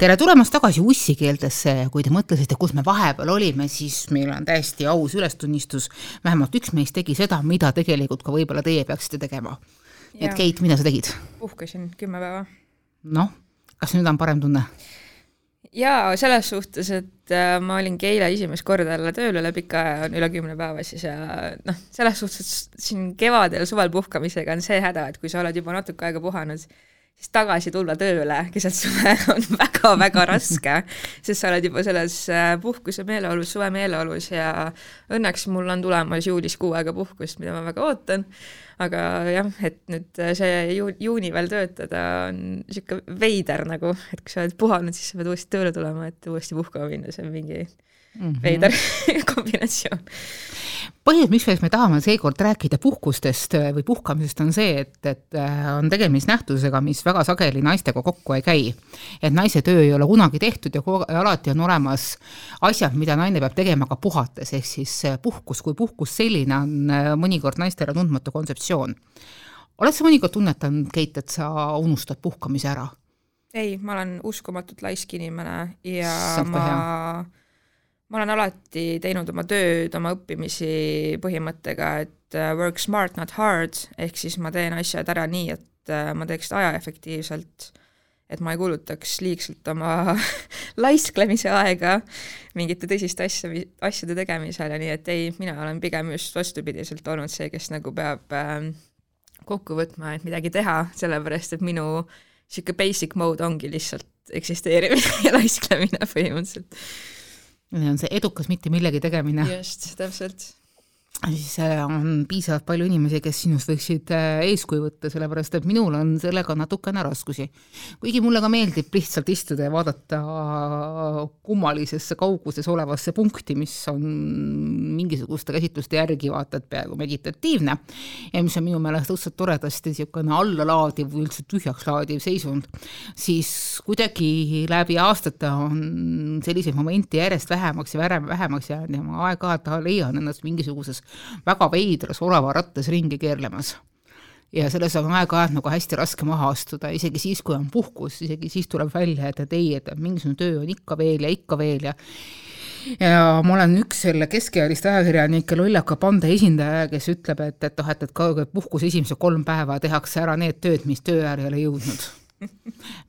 tere tulemast tagasi ussikeeltesse, kui te mõtlesite, kus me vahepeal olime, siis meil on täiesti aus ülestunnistus, vähemalt üks meist tegi seda, mida tegelikult ka võib-olla teie peaksite tegema. et Keit, mida sa tegid? puhkasin kümme päeva. noh, kas nüüd on parem tunne? jaa, selles suhtes, et äh, ma olingi eile esimest korda jälle tööl üle pika aja, üle kümne päeva siis ja noh, selles suhtes siin kevadel, suvel puhkamisega on see häda, et kui sa oled juba natuke aega puhanud, siis tagasi tulla tööle keset suve on väga-väga raske, sest sa oled juba selles äh, puhkuse meeleolus, suve meeleolus ja õnneks mul on tulemas juulis kuu aega puhkust, mida ma väga ootan, aga jah, et nüüd äh, see ju-, juuni veel töötada on niisugune veider nagu, et kui sa oled puhanud, siis sa pead uuesti tööle tulema, et uuesti puhkama minna, see on mingi mm -hmm. veider kombinatsioon põhjus, miks me tahame seekord rääkida puhkustest äh, või puhkamisest, on see, et, et äh, on tegemist nähtusega, mis väga sageli naistega kokku ei käi. et naise töö ei ole kunagi tehtud ja alati on olemas asjad, mida naine peab tegema ka puhates, ehk siis äh, puhkus kui puhkus selline on mõnikord naistele tundmatu kontseptsioon. oled sa mõnikord tunnetanud, Keit, et sa unustad puhkamise ära? ei, ma olen uskumatult laisk inimene ja Saab ma ma olen alati teinud oma tööd, oma õppimisi põhimõttega, et äh, work smart, not hard, ehk siis ma teen asjad ära nii, et äh, ma teeks aja efektiivselt, et ma ei kulutaks liigselt oma laisklemise aega mingite tõsiste asja, asjade tegemisele, nii et ei, mina olen pigem just vastupidiselt olnud see, kes nagu peab äh, kokku võtma, et midagi teha, sellepärast et minu niisugune basic mode ongi lihtsalt eksisteerimine ja laisklemine põhimõtteliselt on see edukas mitte millegi tegemine. just, täpselt siis äh, on piisavalt palju inimesi, kes sinust võiksid äh, eeskuju võtta, sellepärast et minul on sellega natukene raskusi. kuigi mulle ka meeldib lihtsalt istuda ja vaadata kummalisesse kauguses olevasse punkti, mis on mingisuguste käsitluste järgi vaata et peaaegu meditatiivne ja mis on minu meelest õudselt toredasti niisugune allalaadiv või üldse tühjaks laadiv seisund, siis kuidagi läbi aastate on selliseid momente järjest vähemaks ja vähemaks jäänud ja ma aeg-ajalt leian ennast mingisuguses väga veidras olavarattas ringi keerlemas. Ja selles on aeg-ajalt nagu hästi raske maha astuda, isegi siis, kui on puhkus, isegi siis tuleb välja, et, et ei, et mingisugune töö on ikka veel ja ikka veel ja ja ma olen üks selle keskealiste ajakirjanike lollaka pande esindaja, kes ütleb, et, et noh, et, et puhkuse esimesed kolm päeva tehakse ära need tööd, mis töö ole jõudnud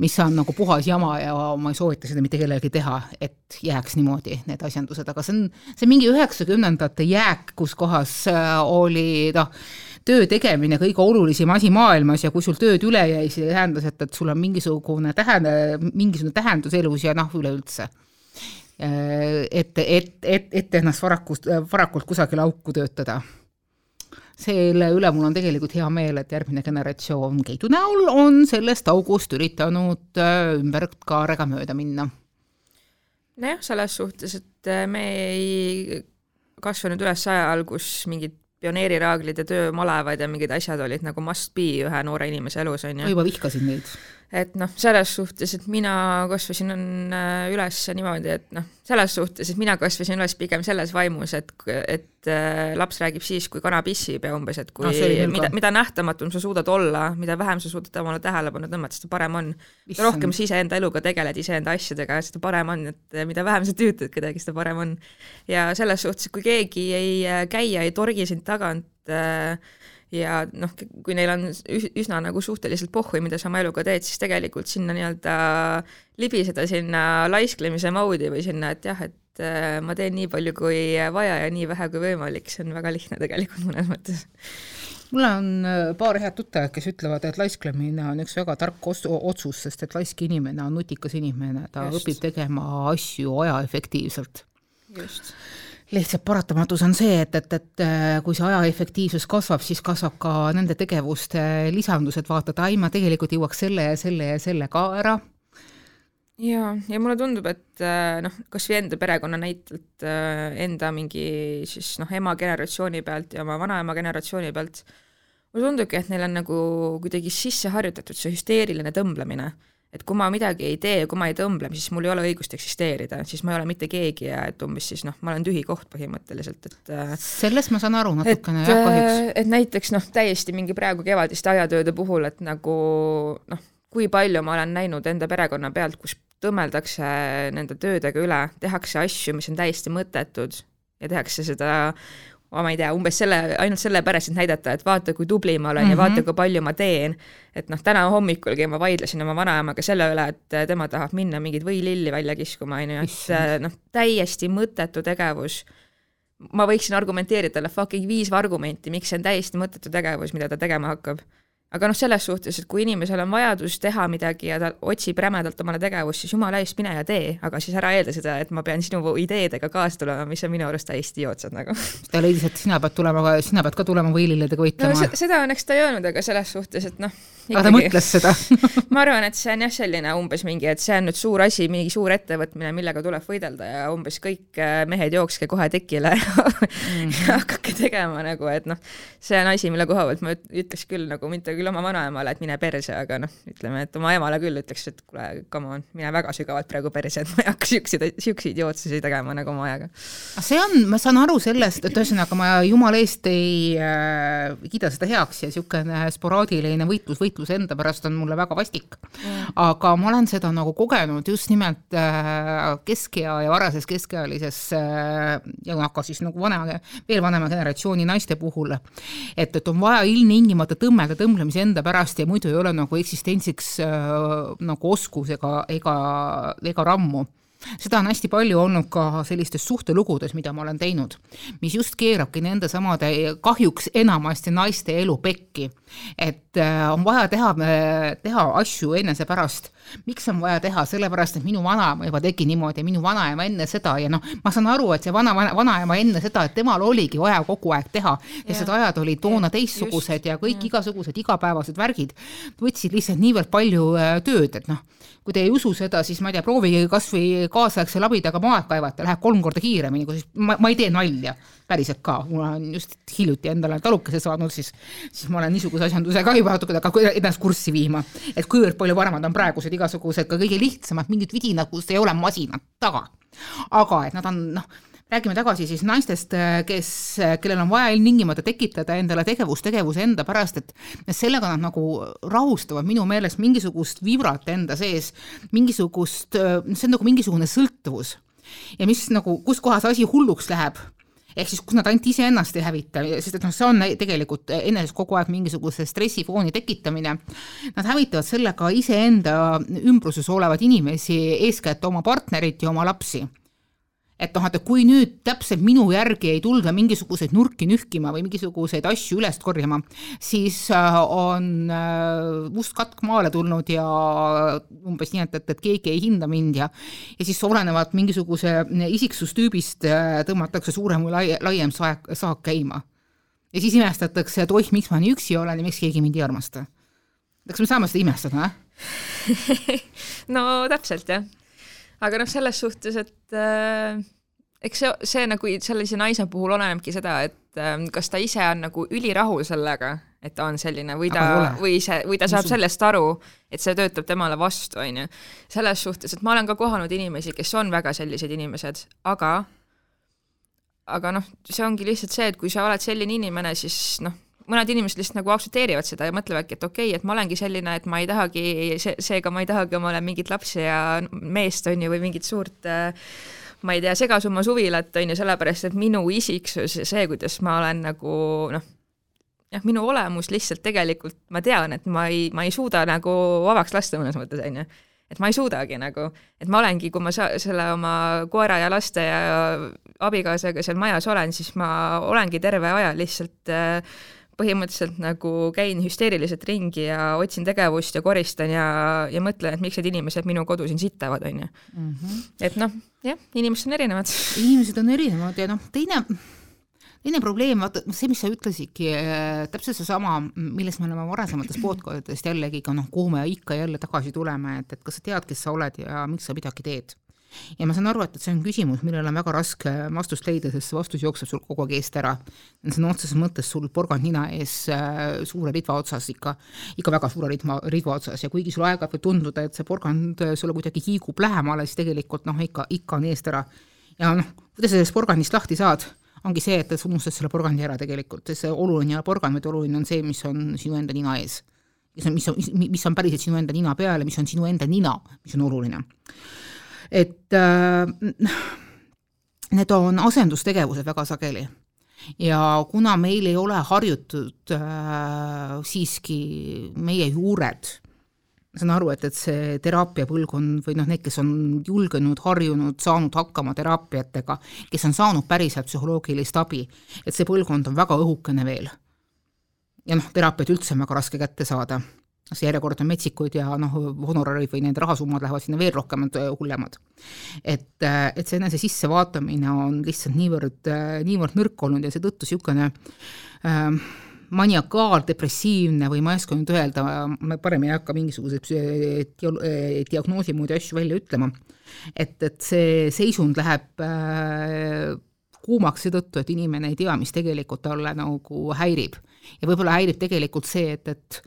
mis on nagu puhas jama ja ma ei soovita seda mitte kellelegi teha, et jääks niimoodi need asjandused, aga see on, see on mingi üheksakümnendate jääk, kus kohas äh, oli noh, töö tegemine kõige olulisem asi maailmas ja kui sul tööd üle jäi, see tähendas, et, et sul on mingisugune tähend-, mingisugune tähendus elus ja noh, üleüldse. Äh, et, et, et, et ennast varakult, varakult kusagil auku töötada selle üle mul on tegelikult hea meel, et järgmine generatsioon Keidu näol on sellest august üritanud äh, ümberkaarega mööda minna. nojah, selles suhtes, et äh, me ei kasvanud üles ajal, kus mingid pioneeriraaglid ja töömalevad ja mingid asjad olid nagu must be ühe noore inimese elus, on ju. ma juba vihkasin neid et noh, selles suhtes, et mina kasvasin äh, üles niimoodi, et noh, selles suhtes, et mina kasvasin üles pigem selles vaimus, et, et äh, laps räägib siis, kui kana pissib ja umbes, et kui no, mida, mida nähtamatum sa suudad olla, mida vähem sa suudad omale tähelepanu tõmmata, seda parem on. mida rohkem sa iseenda eluga tegeled, iseenda asjadega, seda parem on, et mida vähem sa tüütad kedagi, seda parem on. ja selles suhtes, kui keegi ei äh, käi ja ei torgi sind tagant äh, ja noh, kui neil on üsna nagu suhteliselt pohhui, mida sa oma eluga teed, siis tegelikult sinna nii-öelda libiseda sinna laisklemise moodi või sinna, et jah, et äh, ma teen nii palju kui vaja ja nii vähe kui võimalik, see on väga lihtne tegelikult mõnes mõttes mul on äh, paar head tuttavat, kes ütlevad, et laisklemine on üks väga tark otsus, sest et laisk inimene on nutikas inimene, ta Just. õpib tegema asju ajaefektiivselt. just lihtsalt paratamatus on see, et, et, et äh, kui see aja efektiivsus kasvab, siis kasvab ka nende tegevuste lisandus, et vaata, et ai, ma tegelikult jõuaks selle ja selle ja selle ka ära. ja, ja mulle tundub, et äh, noh, kas või enda perekonna näitelt, äh, enda mingi siis noh, ema generatsiooni pealt ja oma vanaema generatsiooni pealt, mulle tundubki, et neil on nagu kuidagi sisse harjutatud see hüsteeriline tõmblemine et kui ma midagi ei tee, kui ma ei tõmble, siis mul ei ole õigust eksisteerida, siis ma ei ole mitte keegi ja et umbes siis noh, ma olen tühi koht põhimõtteliselt, et äh, sellest ma saan aru natukene jah, kahjuks. Äh, et näiteks noh, täiesti mingi praegu kevadiste ajatööde puhul, et nagu noh, kui palju ma olen näinud enda perekonna pealt, kus tõmmeldakse nende töödega üle, tehakse asju, mis on täiesti mõttetud ja tehakse seda ma ei tea, umbes selle, ainult sellepärast, et näidata, et vaata, kui tubli ma olen mm -hmm. ja vaata, mhm. kui palju ma teen. et noh, täna hommikulgi ma vaidlesin oma vanaemaga selle üle, et tema tahab minna mingeid võililli välja kiskuma, on ju, et noh, täiesti mõttetu tegevus. ma võiksin argumenteerida talle fucking viis argumenti, miks see on täiesti mõttetu tegevus, mida ta tegema hakkab aga noh, selles suhtes, et kui inimesel on vajadus teha midagi ja ta otsib rämedalt omale tegevust, siis jumala eest mine ja tee, aga siis ära eelda seda, et ma pean sinu ideedega kaasa tulema, mis on minu arust täiesti idiootsed nagu. ta leidis, et sina pead tulema, sina pead ka tulema võililledega võitlema no,. seda õnneks ta ei öelnud, aga selles suhtes, et noh. Aga ta mõtles seda ma arvan, et see on jah, selline umbes mingi, et see on nüüd suur asi, mingi suur ettevõtmine, millega tuleb võidelda ja umbes kõik äh, mehed jookske kohe tekile mm -hmm. ja hakake tegema nagu, et noh, see on asi, mille koha pealt ma ütleks küll nagu mitte küll oma vanaemale, et mine perse, aga noh, ütleme, et oma emale küll ütleks, et kuule, come on, mine väga sügavalt praegu perse, et ma ei hakka siukseid, siukseid idiootsusi tegema nagu oma ajaga. see on, ma saan aru sellest, et ühesõnaga ma jumala eest ei äh, kiida seda heaks ja niisugune sporaadiline võitlus võitluse enda pärast on mulle väga vastik. Mm.. aga ma olen seda nagu kogenud just nimelt äh, keskea ja varases keskealises äh, ja noh, ka siis nagu vana, veel vanema generatsiooni naiste puhul, et, et on vaja ilmtingimata tõmmelda tõmblemise enda pärast ja muidu ei ole nagu eksistentsiks äh, nagu oskus ega, ega, ega rammu seda on hästi palju olnud ka sellistes suhtelugudes, mida ma olen teinud, mis just keerabki nende samade kahjuks enamasti naiste elu pekki. et äh, on vaja teha, teha asju enesepärast. Miks on vaja teha, sellepärast et minu vanaema juba tegi niimoodi ja minu vanaema enne seda ja noh, ma saan aru, et see vana, vanaema enne seda, et temal oligi vaja kogu aeg teha, sest need ajad olid toona teistsugused ja kõik ja. igasugused igapäevased värgid võtsid lihtsalt niivõrd palju äh, tööd, et noh, kui te ei usu seda, siis ma ei tea, proovige kas või kaasaegse labidaga maad kaevata, läheb kolm korda kiiremini, kui siis ma, ma ei tee nalja, päriselt ka, mul on just hiljuti endale talukese saanud, siis siis ma olen niisuguse asjandusega juba natuke ennast kurssi viima, et kuivõrd palju paremad on praegused igasugused ka kõige lihtsamad mingid vidinad, kus ei ole masinat taga. aga et nad on noh räägime tagasi siis naistest, kes, kellel on vaja ilmtingimata tekitada endale tegevus tegevuse enda pärast, et sellega nad nagu rahustavad minu meelest mingisugust vibrat enda sees, mingisugust, see on nagu mingisugune sõltuvus. ja mis nagu, kus kohas asi hulluks läheb, ehk siis kus nad ainult iseennast ei hävita, sest et noh, see on tegelikult eneses kogu aeg mingisuguse stressifooni tekitamine. Nad hävitavad sellega iseenda ümbruses olevaid inimesi, eeskätt oma partnerit ja oma lapsi et noh, et kui nüüd täpselt minu järgi ei tulda mingisuguseid nurki nühkima või mingisuguseid asju üles korjama, siis äh, on äh, must katk maale tulnud ja umbes nii, et, et, et keegi ei hinda mind ja ja siis olenevalt mingisuguse isiksustüübist äh, tõmmatakse suurem või lai, laiem saak, saak käima. ja siis imestatakse, et oih, miks ma nii üksi olen ja miks keegi mind ei armasta. kas me saame seda imestada, jah no täpselt, jah aga noh, selles suhtes, et äh, eks see, see nagu sellise naise puhul olenebki seda, et äh, kas ta ise on nagu ülirahul sellega, et ta on selline või ta, või see, või ta saab sellest aru, et see töötab temale vastu, on ju. selles suhtes, et ma olen ka kohanud inimesi, kes on väga sellised inimesed, aga aga noh, see ongi lihtsalt see, et kui sa oled selline inimene, siis noh, mõned inimesed lihtsalt nagu aktsepteerivad seda ja mõtlevadki, et okei okay,, et ma olengi selline, et ma ei tahagi, see, seega ma ei tahagi omale mingit lapsi ja meest, on ju, või mingit suurt ma ei tea, segasumma suvilat, on ju, sellepärast et minu isiksus ja see, kuidas ma olen nagu noh, jah, minu olemus lihtsalt tegelikult ma tean, et ma ei, ma ei suuda nagu vabaks lasta mõnes mõttes, on ju. Et ma ei suudagi nagu, et ma olengi, kui ma sa-, selle oma koera ja laste ja abikaasaga seal majas olen, siis ma olengi terve aja lihtsalt äh, põhimõtteliselt nagu käin hüsteeriliselt ringi ja otsin tegevust ja koristan ja, ja mõtlen, et miks need inimesed minu kodu siin sittavad, on ju. Mhm. et noh, jah, inimesed on erinevad. inimesed on erinevad ja noh, teine teine probleem, vaata see, mis sa ütlesidki äh,, täpselt seesama, millest me oleme varasemates podcast'idest jällegi ka noh, kuhu me ikka jälle tagasi tuleme, et, et kas sa tead, kes sa oled ja miks sa midagi teed ja ma saan aru, et, et see on küsimus, millele on väga raske vastust leida, sest see vastus jookseb sul kogu aeg eest ära. sõna otseses mõttes sul porgand nina ees äh, suure ridva otsas ikka, ikka väga suure ridva, ridva otsas ja kuigi sul aeg-ajalt võib tunduda, et see porgand sulle kuidagi hiigub lähemale, siis tegelikult noh, ikka, ikka on eest ära. ja noh, kuidas sa sellest porgandist lahti saad, ongi see, et sa unustad selle porgandi ära tegelikult, sest see oluline ei ole porgand, vaid oluline on see, mis on sinu enda nina ees mis on, mis on, mis on päriselt sinu enda nina peal ja mis on sinu enda nina, mis on oluline. Et äh, need on asendustegevused väga sageli ja kuna meil ei ole harjutud äh, siiski meie juured ma saan aru, et, et see teraapiapõlvkond või noh, need, kes on julgenud, harjunud, saanud hakkama teraapiatega, kes on saanud päriselt psühholoogilist abi, et see põlvkond on väga õhukene veel. ja noh, teraapiat üldse on väga raske kätte saada, see järjekord on metsikud ja noh, honorarid või need rahasummad lähevad sinna veel rohkem hullemad. et, et see enese sissevaatamine on lihtsalt niivõrd, niivõrd nõrk olnud ja seetõttu niisugune äh, maniakaal-depressiivne või ma ei oska nüüd öelda, ma parem ei hakka mingisuguseid diagnoosi moodi asju välja ütlema, et, et see seisund läheb äh, kuumaks seetõttu, et inimene ei tea, mis tegelikult talle nagu häirib. ja võib-olla häirib tegelikult see, et, et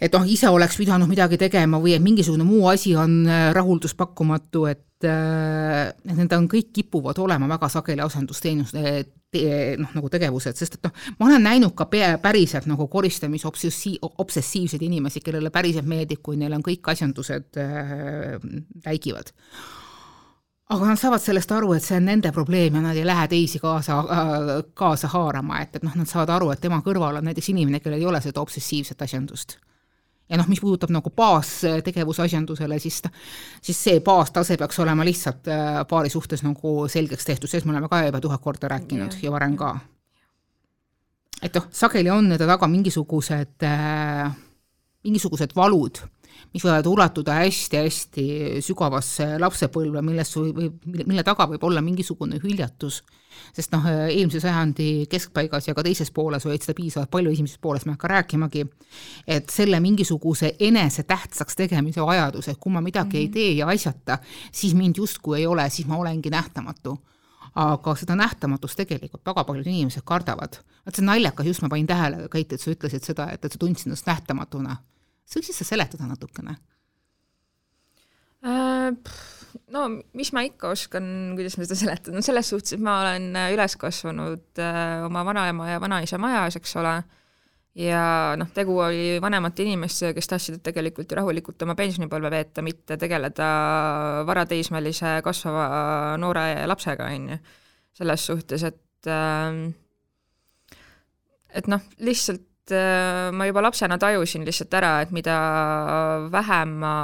et noh, ise oleks pidanud midagi tegema või et mingisugune muu asi on äh, rahulduspakkumatu, et äh, et need on, kõik kipuvad olema väga sageli asendusteenuste noh, nagu tegevused, sest et noh, ma olen näinud ka pea, päriselt nagu koristamise obsessi-, obsessiivseid inimesi, kellele päriselt meeldib, kui neil on kõik asjandused äh, täigivad. Aga nad saavad sellest aru, et see on nende probleem ja nad ei lähe teisi kaasa äh,, kaasa haarama, et, et noh, nad saavad aru, et tema kõrval on näiteks inimene, kellel ei ole seda obsessiivset asjandust ja noh, mis puudutab nagu baastegevuse asjandusele, siis, siis see baastase peaks olema lihtsalt äh, paari suhtes nagu selgeks tehtud, sellest me oleme ka juba tuhat korda rääkinud ja, ja varem ka. et noh, sageli on nende taga mingisugused äh,, mingisugused valud mis võivad ulatuda hästi-hästi sügavasse lapsepõlve, millest või, või mille taga võib olla mingisugune hüljatus, sest noh, eelmise sajandi keskpaigas ja ka teises pooles olid seda piisavalt palju, esimeses pooles ma ei hakka rääkimagi, et selle mingisuguse enese tähtsaks tegemise vajadus, et kui ma midagi mm -hmm. ei mhm. tee ja asjata, siis mind justkui ei ole, siis ma olengi nähtamatu aga seda nähtamatust tegelikult väga paljud inimesed kardavad. vot see naljakas, just ma panin tähele, Keit, et sa ütlesid seda, et, et sa tundsid ennast nähtamatuna võiksid sa seletada natukene äh,? No mis ma ikka oskan, kuidas ma seda seletan, no selles suhtes, et ma olen äh, üles kasvanud äh, oma vanaema ja vanaisa majas, eks ole, ja noh, tegu oli vanemate inimestega, kes tahtsid tegelikult ju rahulikult oma pensionipõlve veeta, mitte tegeleda varateismelise kasvava noore lapsega, on ju. selles suhtes, et äh, et noh, lihtsalt äh, ma juba lapsena tajusin lihtsalt ära, et mida vähem ma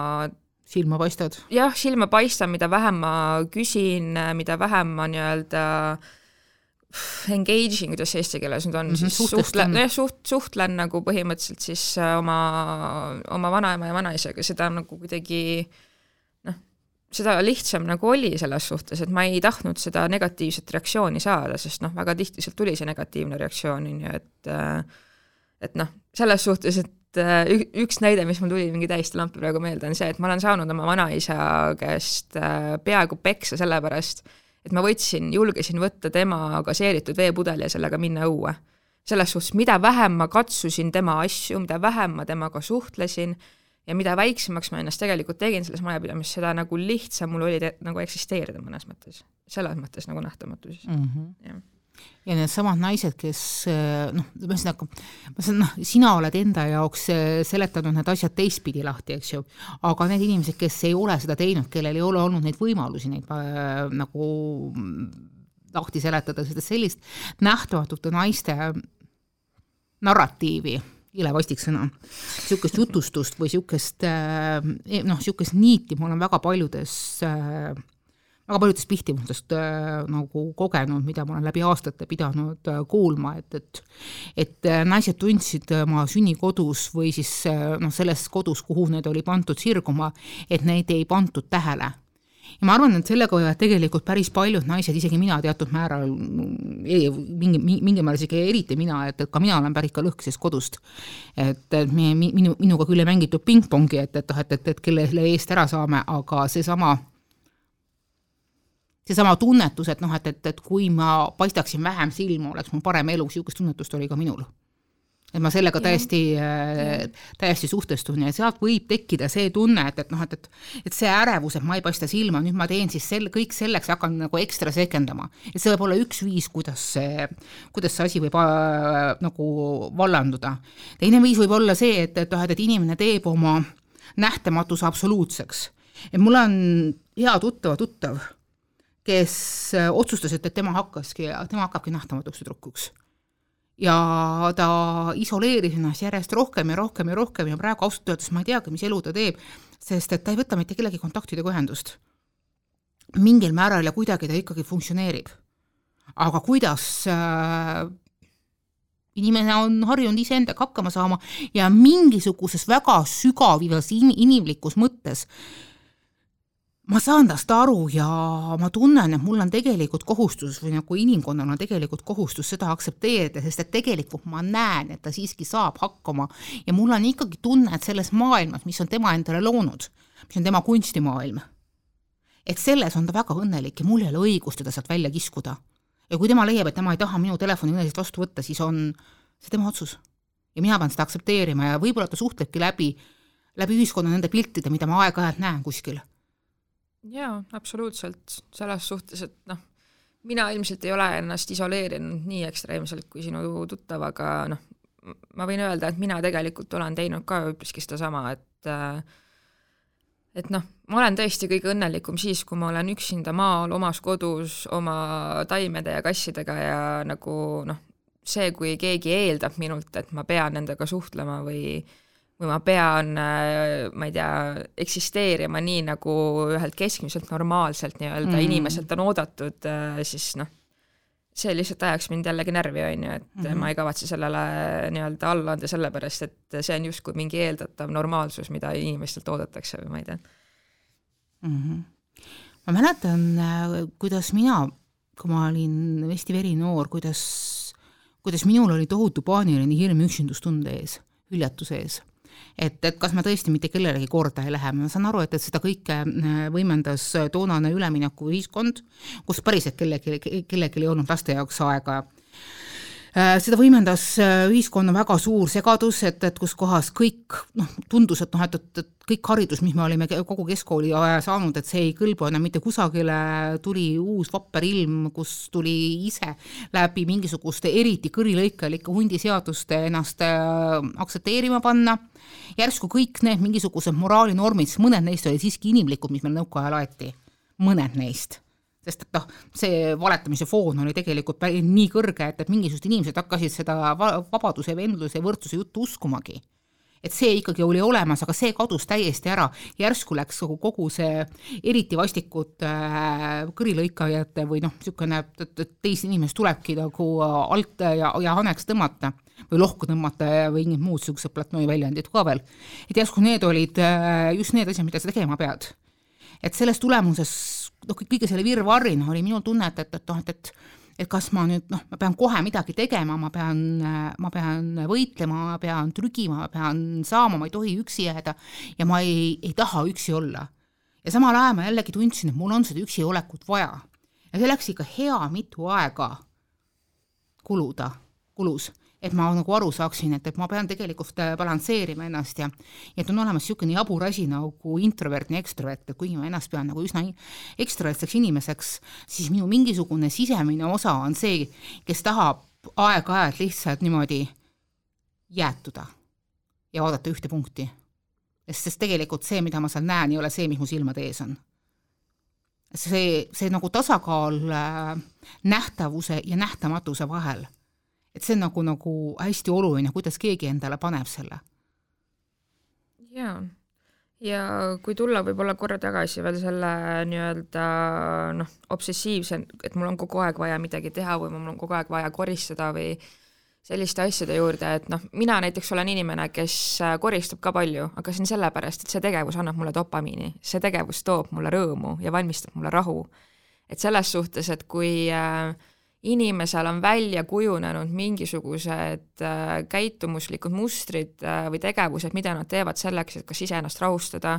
silma paistad? jah, silma paistan, mida vähem ma küsin, mida vähem ma nii-öelda engaging, kuidas eesti keeles nüüd on mm, -hmm, siis suhtlen, jah, suht-, suhtlen nagu põhimõtteliselt siis äh, oma, oma vanaema ja vanaisaga, seda nagu kuidagi noh, seda lihtsam nagu oli selles suhtes, et ma ei tahtnud seda negatiivset reaktsiooni saada, sest noh, väga tihti sealt tuli see negatiivne reaktsioon, on ju, et äh, et noh, selles suhtes, et äh, üks näide, mis mul tuli mingi täiesti lampi praegu meelde, on see, et ma olen saanud oma vanaisa käest äh, peaaegu peksa sellepärast, et ma võtsin, julgesin võtta tema gaseeritud veepudeli ja sellega minna õue. selles suhtes, mida vähem ma katsusin tema asju, mida vähem ma temaga suhtlesin ja mida väiksemaks ma ennast tegelikult tegin selles majapidamises, seda nagu lihtsam mul oli nagu eksisteerida mõnes mõttes. selles mõttes nagu nähtamatuses mm. -hmm. Ja needsamad naised, kes noh, ühesõnaga, ma saan, noh, sina oled enda jaoks eh, seletanud need asjad teistpidi lahti, eks ju, aga need inimesed, kes ei ole seda teinud, kellel ei ole olnud neid võimalusi neid äh, nagu lahti seletada, sest sellist nähtamatute naiste narratiivi, ile vastik sõna, niisugust jutustust või niisugust äh, noh, niisugust niiti ma olen väga paljudes äh, väga paljudest pihtimustest äh, nagu kogenud, mida ma olen läbi aastate pidanud äh, kuulma, et, et et äh, naised tundsid oma sünnikodus või siis noh, selles kodus, kuhu need oli pandud sirguma, et neid ei pandud tähele ja ma arvan, et sellega võivad tegelikult päris paljud naised, isegi mina teatud määral, mingi, mingil määral isegi eriti mina, et, et ka mina olen pärit ka lõhkesest kodust. et, et minu, minuga küll ei mängitud pingpongi, et, et noh, et, et, et kelle eest ära saame, aga seesama seesama tunnetus, et noh, et, et, et kui ma paistaksin vähem silma, oleks mul parem elu, niisugust tunnetust oli ka minul. et ma sellega täiesti, äh, täiesti suhtestun ja sealt võib tekkida see tunne, et, et noh, et, et et see ärevus, et ma ei paista silma, nüüd ma teen siis sel-, kõik selleks ja hakkan nagu ekstra sekendama. et see võib olla üks viis, kuidas see, kuidas see asi võib äh, nagu vallanduda. teine viis võib olla see, et, et noh, et, et inimene teeb oma nähtamatuse absoluutseks. et mul on hea tuttava tuttav, kes äh, otsustas, et, et tema hakkaski, tema hakkabki nähtamatuks tüdrukuks ja ta isoleeris ennast järjest rohkem ja rohkem ja rohkem ja praegu ausalt öeldes ma ei teagi, mis elu ta teeb, sest et ta ei võta mitte kellegi kontaktidega ühendust. mingil määral ja kuidagi ta ikkagi funktsioneerib. aga kuidas äh, inimene on harjunud iseendaga hakkama saama ja mingisuguses väga sügavivas inimlikus mõttes äh, ma saan tast aru ja ma tunnen, et mul on tegelikult kohustus või nagu inimkonnal on tegelikult kohustus seda aktsepteerida, sest et tegelikult ma näen, et ta siiski saab hakkama ja mul on ikkagi tunne, et selles maailmas, mis on tema endale loonud, mis on tema kunstimaailm, et selles on ta väga õnnelik ja mul ei ole õigust teda sealt välja kiskuda. ja kui tema leiab, et tema ei taha minu telefonikõnesid vastu võtta, siis on see tema otsus. ja mina pean seda aktsepteerima ja võib-olla ta suhtlebki läbi, läbi ühiskonna nende piltide, mida ma aeg-ajalt näen kuskil jaa, absoluutselt, selles suhtes, et noh, mina ilmselt ei ole ennast isoleerinud nii ekstreemselt kui sinu tuttav, aga noh, ma võin öelda, et mina tegelikult olen teinud ka üpriski sedasama, et äh, et noh, ma olen tõesti kõige õnnelikum siis, kui ma olen üksinda maal omas kodus oma taimede ja kassidega ja nagu noh, see, kui keegi eeldab minult, et ma pean nendega suhtlema või äh, või ma pean, äh, ma ei tea, eksisteerima nii, nagu ühelt keskmiselt normaalselt nii-öelda mm. inimeselt on oodatud, äh, siis noh, see lihtsalt ajaks mind jällegi närvi, on ju, et mm -hmm. ma ei kavatse sellele nii-öelda alla anda, sellepärast et see on justkui mingi eeldatav normaalsus, mida inimestelt oodatakse või ma ei tea mm. -hmm. ma mäletan, äh, kuidas mina, kui ma olin vesti-veri noor, kuidas, kuidas minul oli tohutu paaniline hirm üksindustunde ees, hüljatuse ees et, et kas ma tõesti mitte kellelegi korda ei lähe, ma saan aru, et, et seda kõike äh, võimendas toonane üleminekuühiskond, kus päriselt kellelgi, kellelgi ei olnud laste jaoks aega. Äh, seda võimendas äh, ühiskonna väga suur segadus, et, et kus kohas kõik noh, tundus, et noh, et, et, et kõik haridus, mis me olime kogu keskkooli aja saanud, et see ei kõlba enam mitte kusagile, tuli uus vapper ilm, kus tuli ise läbi mingisuguste eriti kõrilõikalike hundiseaduste ennast äh, aktsepteerima panna, järsku kõik need mingisugused moraalinormid, mõned neist olid siiski inimlikud, mis meil nõukaajal aeti, mõned neist sest et noh, see valetamise foon oli tegelikult nii kõrge, et, et mingisugused inimesed hakkasid seda vabaduse, vendluse võrdsuse juttu uskumagi. et see ikkagi oli olemas, aga see kadus täiesti ära, järsku läks kogu, see eriti vastikud äh, kõrilõikajate või noh, niisugune, et teist inimest tulebki nagu alt ja, ja haneks tõmmata või lohku tõmmata või mingid muud niisugused platnoi väljendid ka veel. et järsku need olid äh, just need asjad, mida sa tegema pead. et selles tulemuses noh, kõige selle virvarrina oli minul tunne, et, et, et noh, et, et et kas ma nüüd noh, ma pean kohe midagi tegema, ma pean, ma pean võitlema, ma pean trügima, ma pean saama, ma ei tohi üksi jääda ja ma ei, ei taha üksi olla. ja samal ajal ma jällegi tundsin, et mul on seda üksiolekut vaja. ja see läks ikka hea mitu aega kuluda, kulus et ma nagu aru saaksin, et, et ma pean tegelikult äh, balansseerima ennast ja et on olemas niisugune jabur asi nagu introvertne ekstrovert, et kuigi ma ennast pean nagu üsna ekstrovertseks inimeseks, siis minu mingisugune sisemine osa on see, kes tahab aeg-ajalt lihtsalt niimoodi jäätuda ja vaadata ühte punkti. sest, sest tegelikult see, mida ma seal näen, ei ole see, mis mu silmade ees on see, see nagu tasakaal äh, nähtavuse ja nähtamatuse vahel et see on nagu, nagu hästi oluline, kuidas keegi endale paneb selle. jaa, ja kui tulla võib-olla korra tagasi veel selle nii-öelda noh, obsessiivse, et mul on kogu aeg vaja midagi teha või mul on kogu aeg vaja koristada või selliste asjade juurde, et noh, mina näiteks olen inimene, kes koristab ka palju, aga see on sellepärast, et see tegevus annab mulle dopamiini, see tegevus toob mulle rõõmu ja valmistab mulle rahu. et selles suhtes, et kui äh, inimesel on välja kujunenud mingisugused äh, käitumuslikud mustrid äh, või tegevused, mida nad teevad selleks, et kas iseennast rahustada,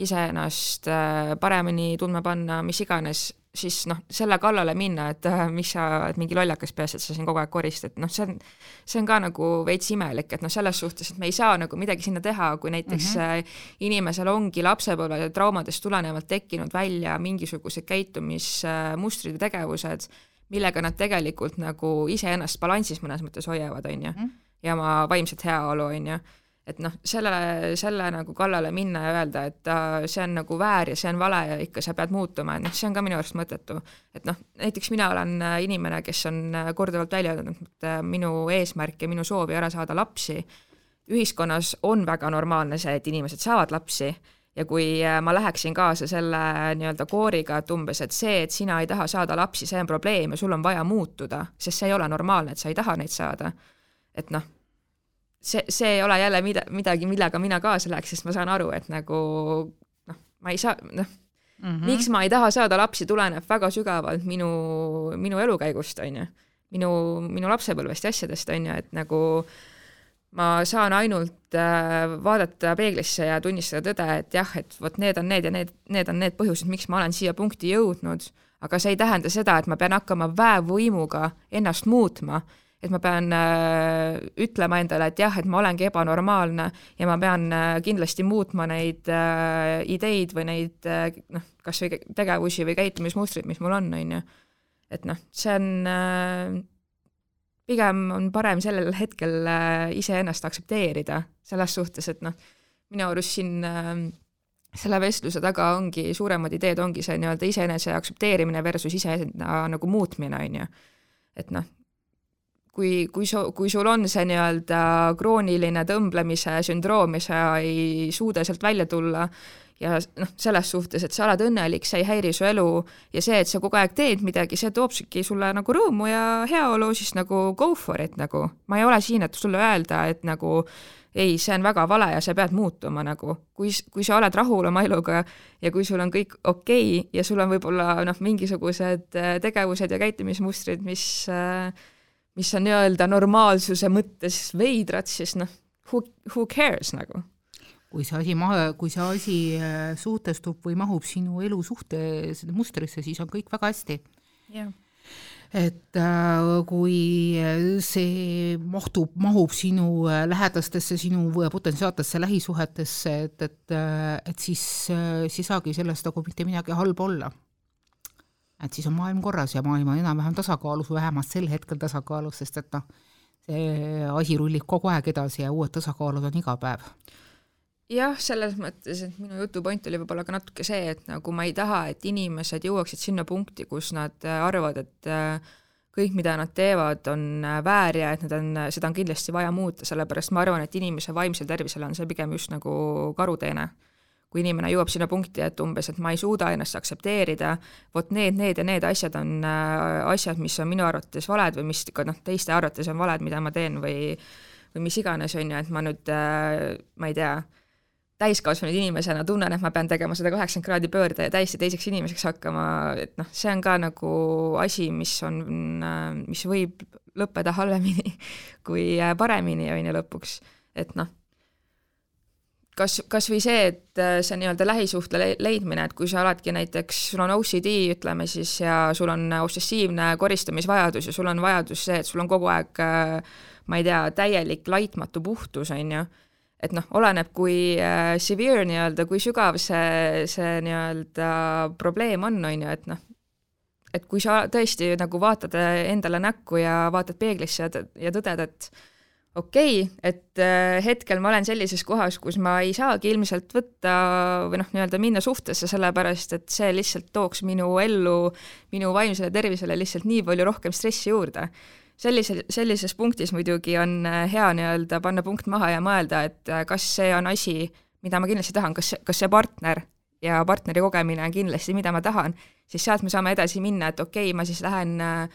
iseennast äh, paremini tundma panna, mis iganes, siis noh, selle kallale minna, et mis sa oled mingi lollakas peas, et sa siin kogu aeg koristad, noh, see on, see on ka nagu veits imelik, et noh, selles suhtes, et me ei saa nagu midagi sinna teha, kui näiteks mm -hmm. inimesel ongi lapsepõlve traumadest tulenevalt tekkinud välja mingisugused käitumismustrid ja tegevused, millega nad tegelikult nagu iseennast balansis mõnes mõttes hoiavad, on ju, mhm. ja oma vaimset heaolu, on ju et noh, sellele, selle nagu kallale minna ja öelda, et äh, see on nagu väär ja see on vale ja ikka sa pead muutuma, et noh, see on ka minu arust mõttetu. et noh, näiteks mina olen äh, inimene, kes on äh, korduvalt välja öelnud, et äh, minu eesmärk ja minu soov ei ole saada lapsi, ühiskonnas on väga normaalne see, et inimesed saavad lapsi ja kui ma läheksin kaasa selle nii-öelda kooriga, et umbes, et see, et sina ei taha saada lapsi, see on probleem ja sul on vaja muutuda, sest see ei ole normaalne, et sa ei taha neid saada, et noh see, see ei ole jälle mida, midagi, millega mina kaasa läheks, sest ma saan aru, et nagu noh, ma ei saa, noh mm -hmm., miks ma ei taha saada lapsi, tuleneb väga sügavalt minu, minu elukäigust, on ju. minu, minu lapsepõlvest ja asjadest, on ju, et nagu ma saan ainult äh, vaadata peeglisse ja tunnistada tõde, et jah, et vot need on need ja need, need on need põhjused, miks ma olen siia punkti jõudnud, aga see ei tähenda seda, et ma pean hakkama väevõimuga ennast muutma et ma pean äh, ütlema endale, et jah, et ma olengi ebanormaalne ja ma pean äh, kindlasti muutma neid ideid või neid noh, kas või tegevusi või käitumismustrid, mis mul on, on ju. et noh, see on pigem on parem sellel hetkel äh, iseennast aktsepteerida, selles suhtes, et noh, minu arust siin äh, selle vestluse taga ongi, suuremad ideed ongi see nii-öelda iseenese aktsepteerimine versus iseenda nagu muutmine, on ju. et noh, kui, kui su, kui sul on see nii-öelda krooniline tõmblemise sündroom ja sa ei suuda sealt välja tulla ja noh, selles suhtes, et sa oled õnnelik, see ei häiri su elu ja see, et sa kogu aeg teed midagi, see toobki sulle nagu rõõmu ja heaolu, siis nagu go for it nagu. ma ei ole siin, et sulle öelda, et nagu ei, see on väga vale ja sa pead muutuma nagu. kui, kui sa oled rahul oma eluga ja kui sul on kõik okei okay, ja sul on võib-olla noh, mingisugused tegevused ja käitumismustrid, mis äh, mis on nii-öelda normaalsuse mõttes veidrad, siis noh, who, who cares nagu. kui see asi maha, kui see asi äh, suhtestub või mahub sinu elusuhte mustrisse, siis on kõik väga hästi yeah. et äh, kui see mahtub, mahub sinu äh, lähedastesse, sinu potentsiaalsetesse lähisuhetesse, et, et, et siis, siis ei saagi sellest nagu mitte midagi halba olla et siis on maailm korras ja maailm on enam-vähem tasakaalus või vähemalt sel hetkel tasakaalus, sest et noh, see asi rullib kogu aeg edasi ja uued tasakaalud on iga päev. jah, selles mõttes, et minu jutu point oli võib-olla ka natuke see, et nagu ma ei taha, et inimesed jõuaksid sinna punkti, kus nad arvavad, et äh, kõik, mida nad teevad, on äh, väär ja et nad on, seda on kindlasti vaja muuta, sellepärast ma arvan, et inimese vaimsel tervisel on see pigem just nagu karuteene kui inimene jõuab sinna punkti, et umbes, et ma ei suuda ennast aktsepteerida, vot need, need ja need asjad on äh, asjad, mis on minu arvates valed või mis ka noh, teiste arvates on valed, mida ma teen või või mis iganes, on ju, et ma nüüd äh,, ma ei tea, täiskasvanud inimesena tunnen, et ma pean tegema sada kaheksakümmend kraadi pöörde ja täiesti teiseks inimeseks hakkama, et noh, see on ka nagu asi, mis on, äh, mis võib lõppeda halvemini kui paremini, on ju, lõpuks. et noh kas, kas või see, et äh, see nii-öelda lähisuhte leidmine, et kui sa oledki näiteks, sul on OCD, ütleme siis, ja sul on obsessiivne koristamisvajadus ja sul on vajadus see, et sul on kogu aeg äh, ma ei tea, täielik laitmatu puhtus, on ju, et noh, oleneb, kui äh, severe nii-öelda, kui sügav see, see nii-öelda probleem on, on ju, et noh, et kui sa tõesti nagu vaatad endale näkku ja vaatad peeglisse ja, ja tõded, et okei okay,, et äh, hetkel ma olen sellises kohas, kus ma ei saagi ilmselt võtta või noh, nii-öelda minna suhtesse, sellepärast et see lihtsalt tooks minu ellu, minu vaimsele tervisele lihtsalt nii palju rohkem stressi juurde. sellisel, sellises punktis muidugi on äh, hea nii-öelda panna punkt maha ja mõelda, et äh, kas see on asi, mida ma kindlasti tahan, kas, kas see partner ja partneri kogemine on kindlasti, mida ma tahan, siis sealt me saame edasi minna, et okei okay,, ma siis lähen äh,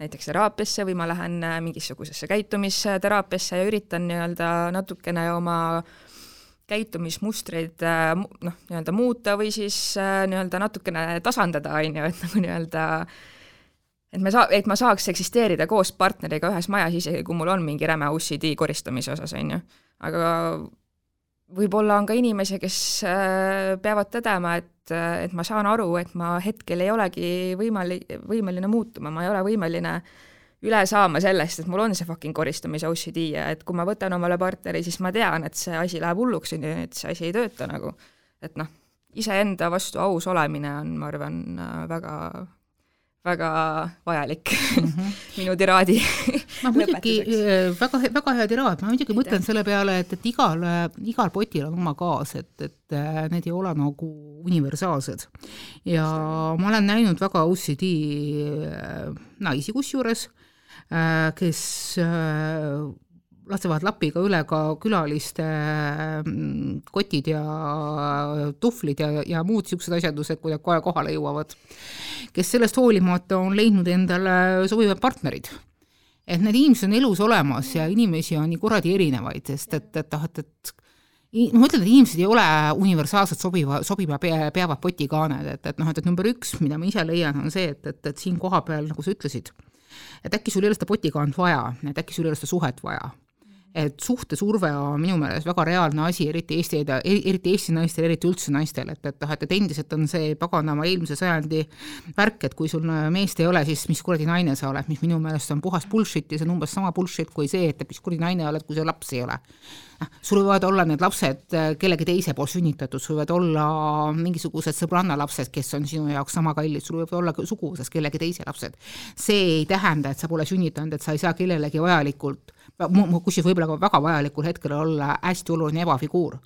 näiteks teraapiasse või ma lähen äh, mingisugusesse käitumisteraapiasse ja üritan nii-öelda natukene oma käitumismustreid äh, noh, nii-öelda muuta või siis äh, nii-öelda natukene tasandada, on ju, et nagu nii-öelda et me saa-, et ma saaks eksisteerida koos partneriga ühes majas, isegi kui mul on mingi räme OCD koristamise osas, on ju. aga võib-olla on ka inimesi, kes peavad tõdema, et et ma saan aru, et ma hetkel ei olegi võimali-, võimeline muutuma, ma ei ole võimeline üle saama sellest, et mul on see fucking koristamise OCD ja et kui ma võtan omale partneri, siis ma tean, et see asi läheb hulluks, on ju, et see asi ei tööta nagu. et noh, iseenda vastu aus olemine on, ma arvan, väga väga vajalik mm -hmm. minu tiraadi ma muidugi, väga, väga hea tiraad, ma muidugi mõtlen selle peale, et, et igal, igal potil on oma gaas, et, et äh, need ei ole nagu universaalsed. ja ma olen näinud väga OCD äh, naisi kusjuures, äh, kes lasevad lapiga üle ka külaliste mm, kotid ja tuhvlid ja, ja muud niisugused asjandused, kui nad kohe kohale jõuavad. kes sellest hoolimata on leidnud endale sobivad partnerid. et need inimesed on elus olemas ja inimesi on nii kuradi erinevaid, sest et, et noh, et, et no ma ütlen, et inimesed ei ole universaalselt sobiva, sobiva pea, peavad potikaaned, et, et noh, et, et number üks, mida ma ise leian, on see, et, et, et siin kohapeal, nagu sa ütlesid, et äkki sul ei ole seda potikaant vaja, et äkki sul ei ole seda suhet vaja et suhtesurve on minu meelest väga reaalne asi, eriti Eesti, eriti Eesti naistel, eriti üldse naistel, et, et noh, et, et endiselt on see paganama eelmise sajandi värk, et kui sul meest ei ole, siis mis kuradi naine sa oled, mis minu meelest on puhas bullshit ja see on umbes sama bullshit kui see, et mis kuradi naine oled, kui sul lapsi ei ole noh, sul võivad olla need lapsed äh, kellegi teise poolt sünnitatud, sul võivad olla mingisugused sõbranna lapsed, kes on sinu jaoks sama kallid, sul võivad olla suguvõsas kellegi teise lapsed. see ei tähenda, et sa pole sünnitanud, et sa ei saa kellelegi vajalikult, kusjuures võib-olla ka väga vajalikul hetkel olla hästi oluline ebafiguur.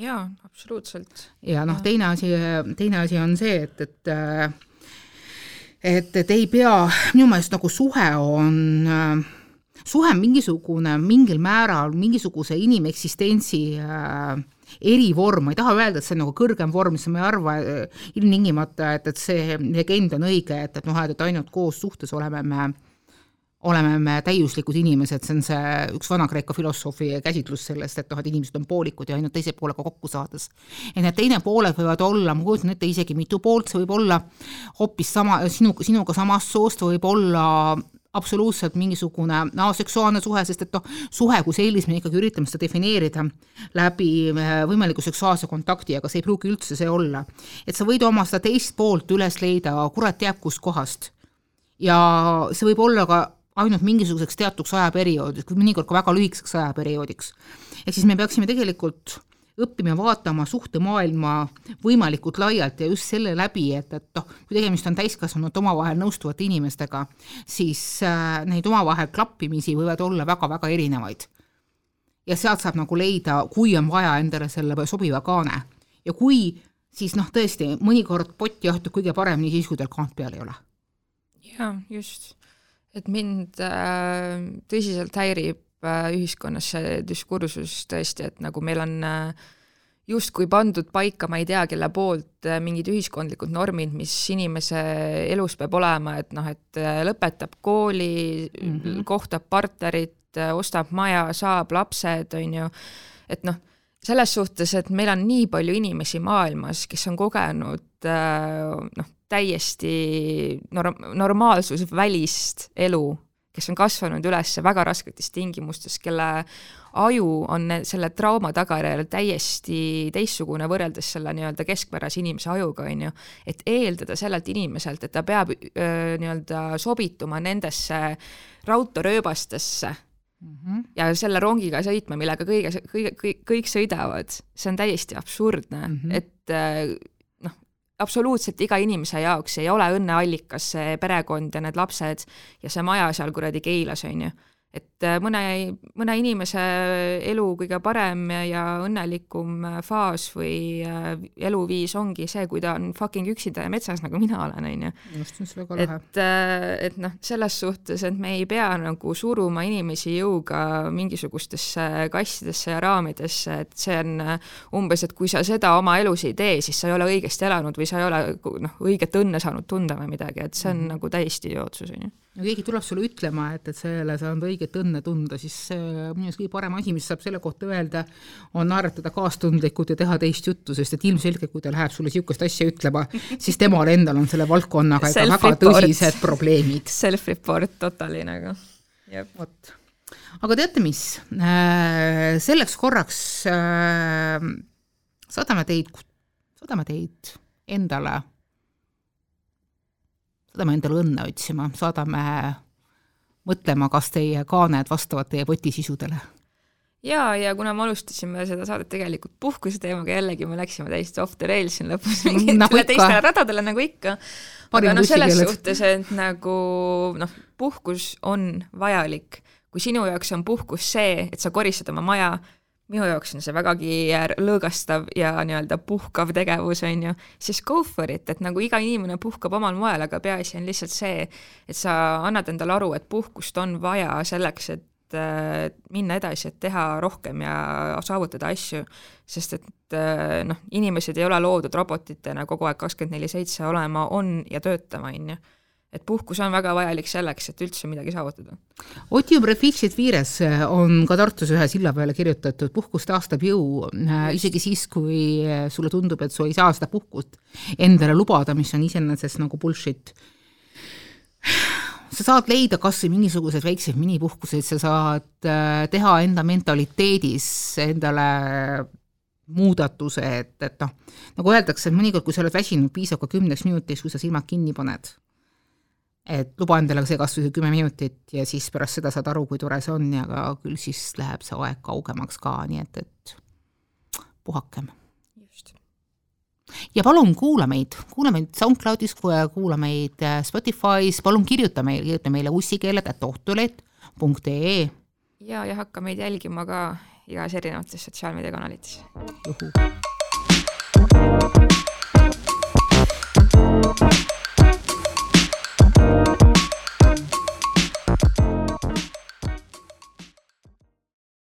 Jaa, absoluutselt. ja noh, teine asi, teine asi on see, et, et et, et ei pea, minu meelest nagu suhe on äh, suhe on mingisugune, mingil määral mingisuguse inimeksistentsi äh, erivorm, ma ei taha öelda, et see on nagu kõrgem vorm, sest ma ei arva äh, ilmtingimata, et, et see legend on õige, et, et noh, et ainult koos suhtes oleme me oleme me täiuslikud inimesed, see on see üks Vana-Kreeka filosoofi käsitlus sellest, et noh, et inimesed on poolikud ja ainult teise poolega kokku saades. et need teine pooled võivad olla, ma kujutan ette isegi mitu poolt, see võib olla hoopis sama, sinu, sinuga samast soost, võib olla absoluutselt mingisugune aseksuaalne suhe, sest et noh, suhe kui sellist me ikkagi üritame seda defineerida läbi äh, võimaliku seksuaalse kontakti, aga see ei pruugi üldse see olla. et sa võid oma seda teist poolt üles leida kurat teab kust kohast. ja see võib olla ka ainult mingisuguseks teatuks ajaperioodiks, mõnikord ka väga lühikeseks ajaperioodiks. ehk siis me peaksime tegelikult õppima vaatama suhtemaailma võimalikult laialt ja just selle läbi, et, et noh, kui tegemist on täiskasvanud omavahel nõustuvate inimestega, siis äh, neid omavahel klappimisi võivad olla väga-väga erinevaid. ja sealt saab nagu leida, kui on vaja endale selle sobiva kaane ja kui, siis noh, tõesti, mõnikord pott jahtub kõige paremini siis, kui tal kaant peal ei ole. jaa, just. Et mind äh, tõsiselt häirib Äh, ühiskonnas see diskursus tõesti, et nagu meil on äh, justkui pandud paika, ma ei tea, kelle poolt äh, mingid ühiskondlikud normid, mis inimese elus peab olema, et noh, et lõpetab kooli mm, -hmm. kohtab partnerit, ostab maja, saab lapsed, on ju, et noh, selles suhtes, et meil on nii palju inimesi maailmas, kes on kogenud noh, täiesti norm-, normaalsusvälist elu kes on kasvanud üles väga rasketes tingimustes, kelle aju on selle trauma tagajärjel täiesti teistsugune võrreldes selle nii-öelda keskpärase inimese ajuga, on ju, et eeldada sellelt inimeselt, et ta peab nii-öelda sobituma nendesse raudteerööbastesse mm -hmm. ja selle rongiga sõitma, millega kõige, kõige, kõik, kõik sõidavad, see on täiesti absurdne mm, -hmm. et absoluutselt iga inimese jaoks ei ole õnneallikas see perekond ja need lapsed ja see maja seal kuradi Keilas, on ju et äh, mõne, mõne inimese elu kõige parem ja õnnelikum äh, faas või äh, eluviis ongi see, kui ta on fucking üksinda ja metsas, nagu mina olen, on ju. just, mis väga lahe. et, et noh, selles suhtes, et me ei pea nagu suruma inimesi jõuga mingisugustesse kassidesse ja raamidesse, et see on umbes, et kui sa seda oma elus ei tee, siis sa ei ole õigesti elanud või sa ei ole noh, õiget õnne saanud tunda või midagi, et see on mm -hmm. nagu täiesti idiootsus, on ju ja keegi tuleb sulle ütlema, et, et selle saanud õiget õnne tunda, siis minu arust kõige parem asi, mis saab selle kohta öelda, on naeratada kaastundlikult ja teha teist juttu, sest et ilmselgelt, kui ta läheb sulle niisugust asja ütlema, siis temal endal on selle valdkonnaga ikka väga tõsised probleemid. Self-report totali nagu, vot. aga teate mis, äh, selleks korraks äh, saadame teid, saadame teid endale, saadame endale õnne otsima, saadame mõtlema, kas teie kaaned vastavad teie poti sisudele ja, ja kuna me alustasime seda saadet tegelikult puhkuse teemaga, jällegi me läksime täiesti off the rails siin lõpus mingitele nagu teistele radadele nagu ikka. aga noh, selles suhtes, et nagu noh, puhkus on vajalik. kui sinu jaoks on puhkus see, et sa koristad oma maja, minu jaoks on see vägagi lõõgastav ja nii-öelda puhkav tegevus, on ju, siis go for it, et nagu iga inimene puhkab omal moel, aga peaasi on lihtsalt see, et sa annad endale aru, et puhkust on vaja selleks, et et minna edasi, et teha rohkem ja saavutada asju, sest et äh, noh, inimesed ei ole loodud robotitena kogu aeg kakskümmend neli seitse olema on ja töötama, on ju et puhkus on väga vajalik selleks, et üldse midagi saavutada. Otium Reficit Vires on ka Tartus ühe silla peale kirjutatud, puhkus taastab jõu, äh, isegi siis, kui sulle tundub, et sa ei saa seda puhkust endale lubada, mis on iseenesest nagu bullshit sa saad leida kas või mingisuguseid väikseid minipuhkuseid, sa saad äh, teha enda mentaliteedis endale muudatuse, et, et noh, nagu öeldakse, mõnikord, kui sa oled väsinud, piisab ka kümneks minutiks, kui sa silmad kinni paned. Et luba endale see kas või kümme minutit ja siis pärast seda saad aru, kui tore see on ja ka küll siis läheb see aeg kaugemaks ka, nii et, et puhakem. Ja palun kuula meid, kuula meid SoundCloudis, kuula meid äh, Spotify's, palun kirjuta meile, kirjuta meile ussikeeled.ohtuleht.ee. ja, ja hakka meid jälgima ka igas erinevates sotsiaalmeediakanalites.